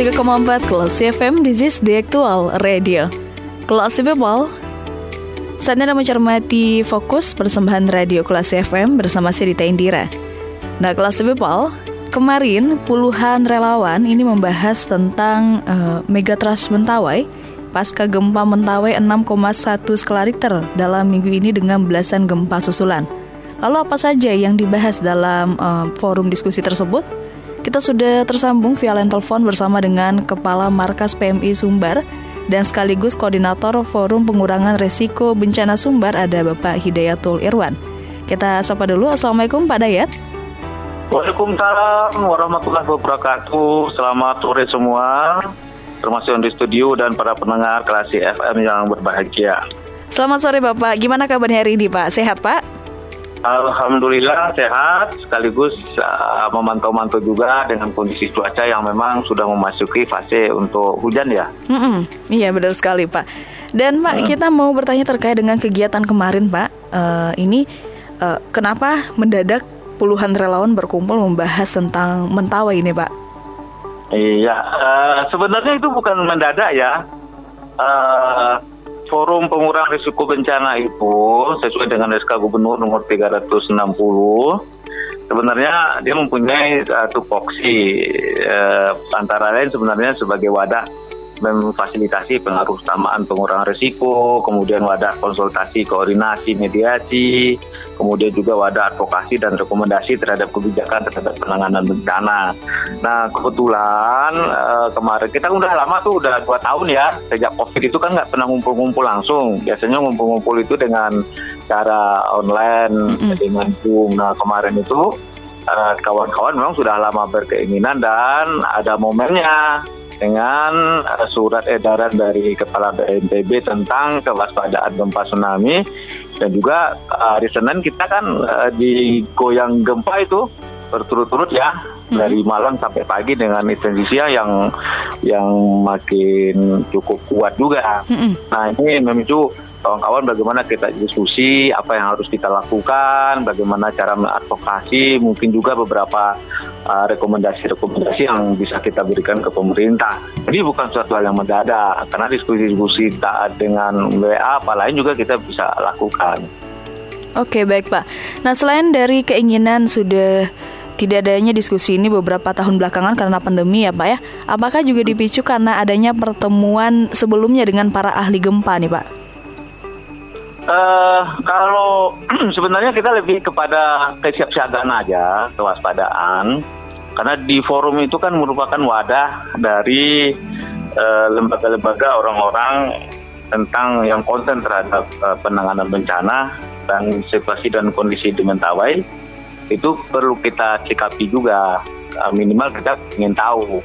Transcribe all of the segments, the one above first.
Empat Kelas FM, this is the actual radio. Kelas People, saatnya Anda mencermati fokus persembahan radio Kelas FM bersama Sirita Indira. Nah, Kelas People, kemarin puluhan relawan ini membahas tentang uh, Megatrust Mentawai pasca gempa Mentawai 6,1 skala Richter dalam minggu ini dengan belasan gempa susulan. Lalu apa saja yang dibahas dalam uh, forum diskusi tersebut? Kita sudah tersambung via line telepon bersama dengan Kepala Markas PMI Sumbar dan sekaligus Koordinator Forum Pengurangan Resiko Bencana Sumbar ada Bapak Hidayatul Irwan. Kita sapa dulu, Assalamualaikum Pak Dayat. Waalaikumsalam warahmatullahi wabarakatuh. Selamat sore semua, termasuk yang di studio dan para pendengar kelas FM yang berbahagia. Selamat sore Bapak, gimana kabarnya hari ini Pak? Sehat Pak? Alhamdulillah sehat sekaligus uh, memantau-mantau juga dengan kondisi cuaca yang memang sudah memasuki fase untuk hujan ya. Mm-mm, iya benar sekali Pak. Dan Pak hmm. kita mau bertanya terkait dengan kegiatan kemarin Pak. Uh, ini uh, kenapa mendadak puluhan relawan berkumpul membahas tentang Mentawai ini Pak? Iya uh, sebenarnya itu bukan mendadak ya. Uh, Forum Pengurangan Risiko Bencana itu sesuai dengan SK Gubernur nomor 360 sebenarnya dia mempunyai satu foksi eh, antara lain sebenarnya sebagai wadah memfasilitasi pengaruh utamaan pengurangan risiko, kemudian wadah konsultasi, koordinasi, mediasi, kemudian juga wadah advokasi dan rekomendasi terhadap kebijakan terhadap penanganan bencana. Nah kebetulan eh, kemarin kita udah lama tuh udah dua tahun ya sejak COVID itu kan nggak pernah ngumpul-ngumpul langsung. Biasanya ngumpul-ngumpul itu dengan cara online mm -hmm. dengan Zoom. Nah kemarin itu eh, kawan-kawan memang sudah lama berkeinginan dan ada momennya dengan surat edaran dari Kepala BNPB tentang kewaspadaan gempa tsunami dan juga uh, hari Senin kita kan uh, digoyang gempa itu berturut-turut ya hmm. dari malam sampai pagi dengan intensitas yang yang makin cukup kuat juga. Hmm. Nah ini memicu kawan-kawan bagaimana kita diskusi apa yang harus kita lakukan, bagaimana cara mengadvokasi, mungkin juga beberapa rekomendasi-rekomendasi uh, yang bisa kita berikan ke pemerintah. Jadi bukan suatu hal yang mendadak, karena diskusi-diskusi taat dengan WA, apa lain juga kita bisa lakukan. Oke baik Pak. Nah selain dari keinginan sudah tidak adanya diskusi ini beberapa tahun belakangan karena pandemi ya Pak ya. Apakah juga dipicu karena adanya pertemuan sebelumnya dengan para ahli gempa nih Pak? Uh, kalau sebenarnya kita lebih kepada kesiapsiagaan aja, kewaspadaan. Karena di forum itu kan merupakan wadah dari uh, lembaga-lembaga orang-orang tentang yang konten terhadap uh, penanganan bencana dan situasi dan kondisi di Mentawai. Itu perlu kita sikapi juga. Uh, minimal kita ingin tahu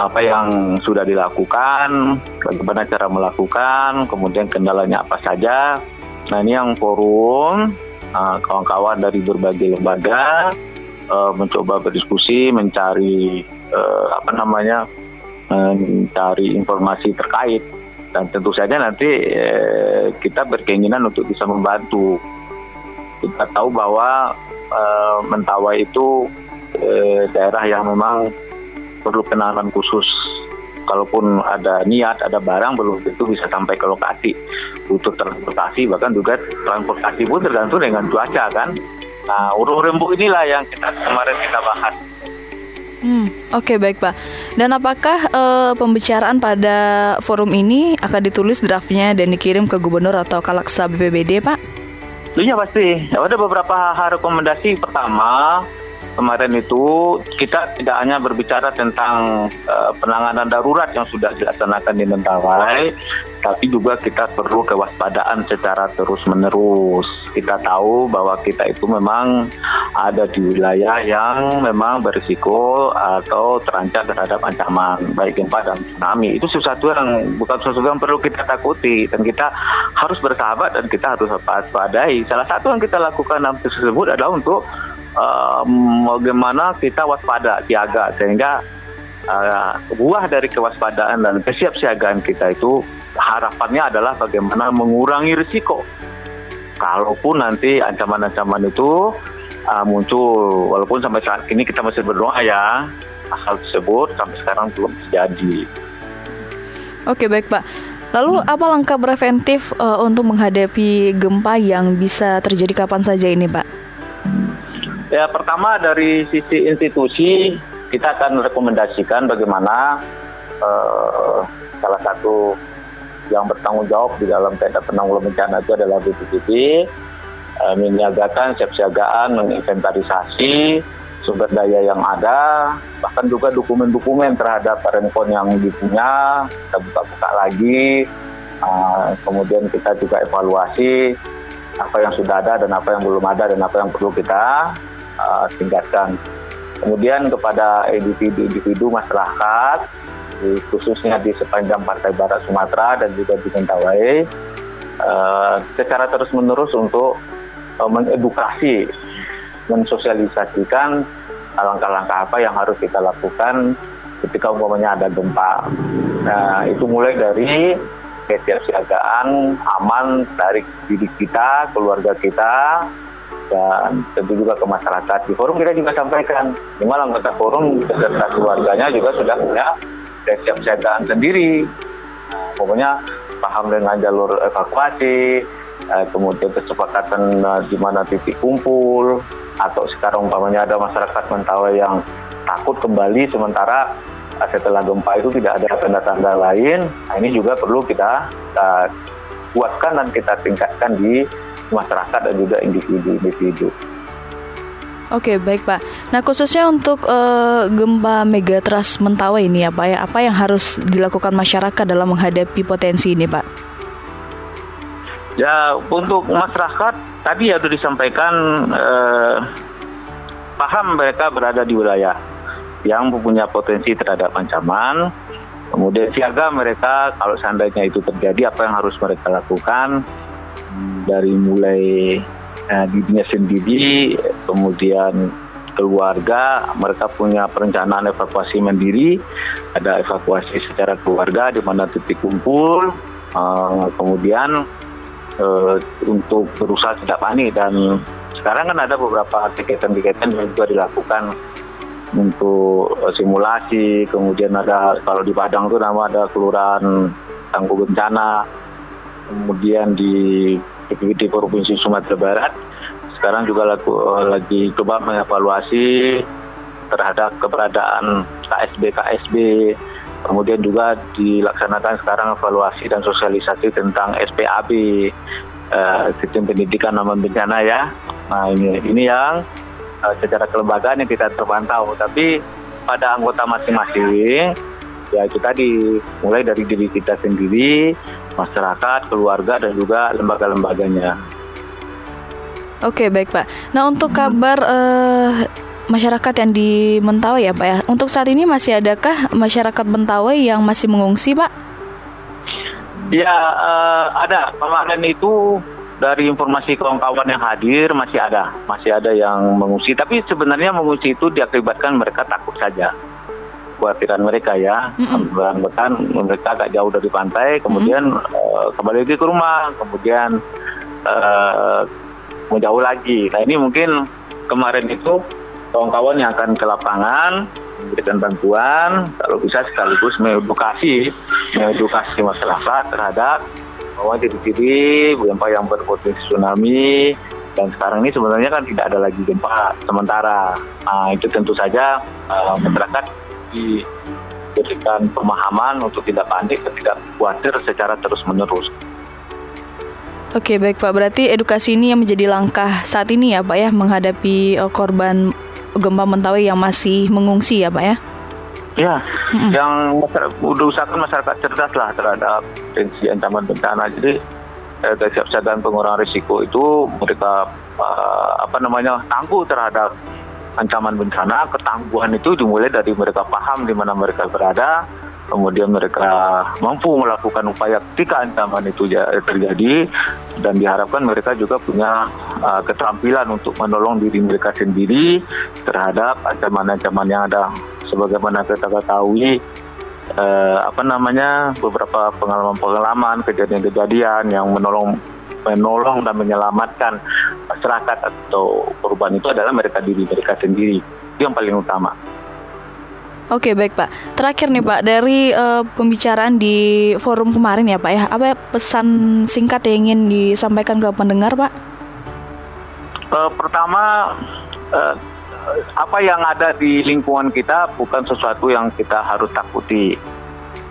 apa yang sudah dilakukan, bagaimana cara melakukan, kemudian kendalanya apa saja, Nah ini yang forum uh, kawan-kawan dari berbagai lembaga uh, mencoba berdiskusi, mencari uh, apa namanya, mencari informasi terkait dan tentu saja nanti uh, kita berkeinginan untuk bisa membantu. Kita tahu bahwa uh, Mentawai itu uh, daerah yang memang perlu penanganan khusus kalaupun ada niat, ada barang belum tentu bisa sampai ke lokasi. Butuh transportasi, bahkan juga transportasi pun tergantung dengan cuaca kan. Nah, urung rembu inilah yang kita kemarin kita bahas. Hmm, Oke okay, baik Pak. Dan apakah uh, pembicaraan pada forum ini akan ditulis draftnya dan dikirim ke Gubernur atau Kalaksa BPBD Pak? Iya pasti. Ada beberapa hal rekomendasi. Pertama, kemarin itu kita tidak hanya berbicara tentang uh, penanganan darurat yang sudah dilaksanakan di Mentawai, tapi juga kita perlu kewaspadaan secara terus-menerus. Kita tahu bahwa kita itu memang ada di wilayah yang memang berisiko atau terancam terhadap ancaman baik gempa dan tsunami. Itu sesuatu yang bukan sesuatu yang perlu kita takuti dan kita harus bersahabat dan kita harus waspadai. Salah satu yang kita lakukan tersebut adalah untuk bagaimana kita waspada, siaga sehingga uh, buah dari kewaspadaan dan kesiapsiagaan kita itu harapannya adalah bagaimana mengurangi risiko. Kalaupun nanti ancaman-ancaman itu uh, muncul, walaupun sampai saat ini kita masih berdoa ya, hal tersebut sampai sekarang belum terjadi. Oke baik Pak. Lalu apa langkah preventif uh, untuk menghadapi gempa yang bisa terjadi kapan saja ini Pak? Ya pertama dari sisi institusi kita akan rekomendasikan bagaimana uh, salah satu yang bertanggung jawab di dalam tenda penanggulangan bencana itu adalah BPBD uh, menyiagakan siapsiagaan menginventarisasi sumber daya yang ada bahkan juga dokumen-dokumen terhadap renkon yang dipunya kita buka-buka lagi uh, kemudian kita juga evaluasi apa yang sudah ada dan apa yang belum ada dan apa yang perlu kita uh, tingkatkan. Kemudian kepada individu-individu masyarakat, khususnya di sepanjang Partai Barat Sumatera dan juga di Mentawai, uh, secara terus-menerus untuk uh, mengedukasi, mensosialisasikan langkah-langkah apa yang harus kita lakukan ketika umpamanya ada gempa. Nah, itu mulai dari kesiapsiagaan aman dari diri kita, keluarga kita, dan tentu juga ke masyarakat. Di forum kita juga sampaikan, lima anggota forum beserta keluarganya juga sudah punya kesiapsiagaan sendiri. Nah, pokoknya paham dengan jalur evakuasi, eh, kemudian kesepakatan eh, di mana titik kumpul, atau sekarang umpamanya ada masyarakat Mentawai yang takut kembali sementara eh, setelah gempa itu tidak ada tanda-tanda lain. Nah, ini juga perlu kita, kita kuatkan dan kita tingkatkan di masyarakat dan juga individu-individu. Oke baik Pak. Nah khususnya untuk uh, gempa megatrust Mentawai ini ya Pak ya, apa yang harus dilakukan masyarakat dalam menghadapi potensi ini Pak? Ya untuk masyarakat tadi ya sudah disampaikan eh, paham mereka berada di wilayah yang mempunyai potensi terhadap ancaman. Kemudian siaga mereka kalau seandainya itu terjadi apa yang harus mereka lakukan dari mulai uh, dirinya sendiri, kemudian keluarga, mereka punya perencanaan evakuasi mandiri, ada evakuasi secara keluarga di mana titik kumpul, uh, kemudian uh, untuk berusaha tidak panik. Dan sekarang kan ada beberapa kegiatan-kegiatan yang juga dilakukan untuk simulasi, kemudian ada kalau di Padang itu nama ada kelurahan tangguh bencana, kemudian di PPD Provinsi Sumatera Barat. Sekarang juga lagu, lagi coba mengevaluasi terhadap keberadaan KSB KSB kemudian juga dilaksanakan sekarang evaluasi dan sosialisasi tentang SPAB eh, sistem pendidikan aman bencana ya. Nah ini ini yang eh, secara kelembagaan yang kita terpantau. Tapi pada anggota masing-masing ya itu tadi mulai dari diri kita sendiri, masyarakat, keluarga dan juga lembaga-lembaganya. Oke baik Pak. Nah untuk kabar uh, masyarakat yang di Mentawai ya Pak ya, untuk saat ini masih adakah masyarakat Mentawai yang masih mengungsi Pak? Ya uh, ada kemarin itu dari informasi kawan-kawan yang hadir masih ada, masih ada yang mengungsi. Tapi sebenarnya mengungsi itu diakibatkan mereka takut saja kekhawatiran mereka ya. Mm-hmm. Bahkan mereka agak jauh dari pantai, kemudian mm-hmm. uh, kembali lagi ke rumah, kemudian uh, menjauh lagi. Nah ini mungkin kemarin itu kawan-kawan yang akan ke lapangan memberikan bantuan, kalau bisa sekaligus mengedukasi, mengedukasi masyarakat terhadap bahwa ciri-ciri gempa yang berpotensi tsunami dan sekarang ini sebenarnya kan tidak ada lagi gempa sementara. Nah, itu tentu saja uh, masyarakat diberikan pemahaman untuk tidak panik dan tidak khawatir secara terus-menerus. Oke baik Pak, berarti edukasi ini yang menjadi langkah saat ini ya Pak ya menghadapi uh, korban gempa Mentawai yang masih mengungsi ya Pak ya? Ya, mm-hmm. yang masyarakat, usahakan masyarakat cerdas lah terhadap potensi ancaman bencana. Jadi eh, kesiapsiagaan pengurangan risiko itu mereka uh, apa namanya tangguh terhadap ancaman bencana. Ketangguhan itu dimulai dari mereka paham di mana mereka berada, kemudian mereka mampu melakukan upaya ketika ancaman itu terjadi dan diharapkan mereka juga punya uh, keterampilan untuk menolong diri mereka sendiri terhadap ancaman-ancaman yang ada sebagaimana kita ketahui uh, apa namanya beberapa pengalaman-pengalaman kejadian-kejadian yang menolong menolong dan menyelamatkan masyarakat atau korban itu adalah mereka diri mereka sendiri itu yang paling utama. Oke baik Pak. Terakhir nih Pak dari uh, pembicaraan di forum kemarin ya Pak ya, apa pesan singkat yang ingin disampaikan ke pendengar Pak? Uh, pertama uh, apa yang ada di lingkungan kita bukan sesuatu yang kita harus takuti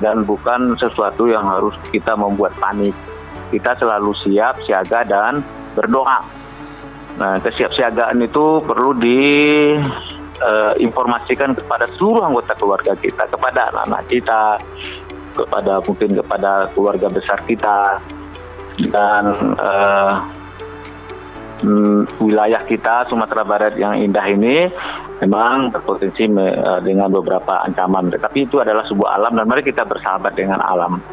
dan bukan sesuatu yang harus kita membuat panik. Kita selalu siap, siaga dan berdoa. Nah, kesiapsiagaan itu perlu di uh, informasikan kepada seluruh anggota keluarga kita, kepada anak-anak kita, kepada mungkin kepada keluarga besar kita dan uh, wilayah kita Sumatera Barat yang indah ini memang berpotensi me, uh, dengan beberapa ancaman, tapi itu adalah sebuah alam dan mari kita bersahabat dengan alam.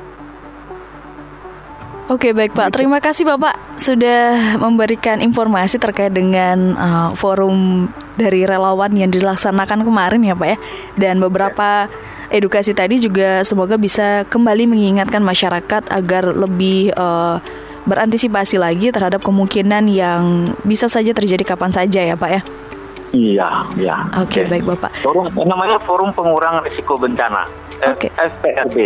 Oke baik Pak, terima kasih Bapak sudah memberikan informasi terkait dengan uh, forum dari relawan yang dilaksanakan kemarin ya Pak ya dan beberapa edukasi tadi juga semoga bisa kembali mengingatkan masyarakat agar lebih uh, berantisipasi lagi terhadap kemungkinan yang bisa saja terjadi kapan saja ya Pak ya. Iya, iya. Oke, okay, baik Bapak. Forum namanya Forum Pengurangan Risiko Bencana. Oke. Okay. FPRB.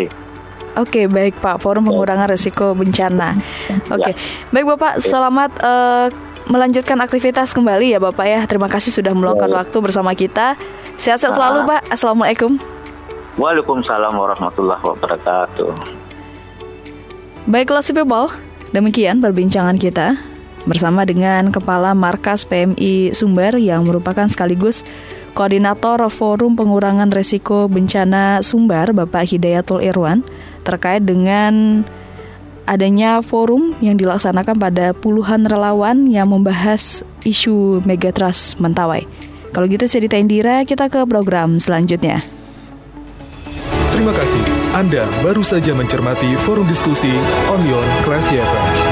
Oke, baik Pak. Forum Pengurangan Risiko Bencana. Oke, ya. baik Bapak. Selamat uh, melanjutkan aktivitas kembali ya Bapak ya. Terima kasih sudah meluangkan waktu bersama kita. Sehat-sehat selalu Pak. Assalamualaikum. Waalaikumsalam warahmatullahi wabarakatuh. Baiklah si people, demikian perbincangan kita bersama dengan Kepala Markas PMI Sumber yang merupakan sekaligus Koordinator Forum Pengurangan Resiko Bencana Sumbar Bapak Hidayatul Irwan terkait dengan adanya forum yang dilaksanakan pada puluhan relawan yang membahas isu Megatrust Mentawai. Kalau gitu saya Dita Indira, kita ke program selanjutnya. Terima kasih. Anda baru saja mencermati forum diskusi Onion Classy FM.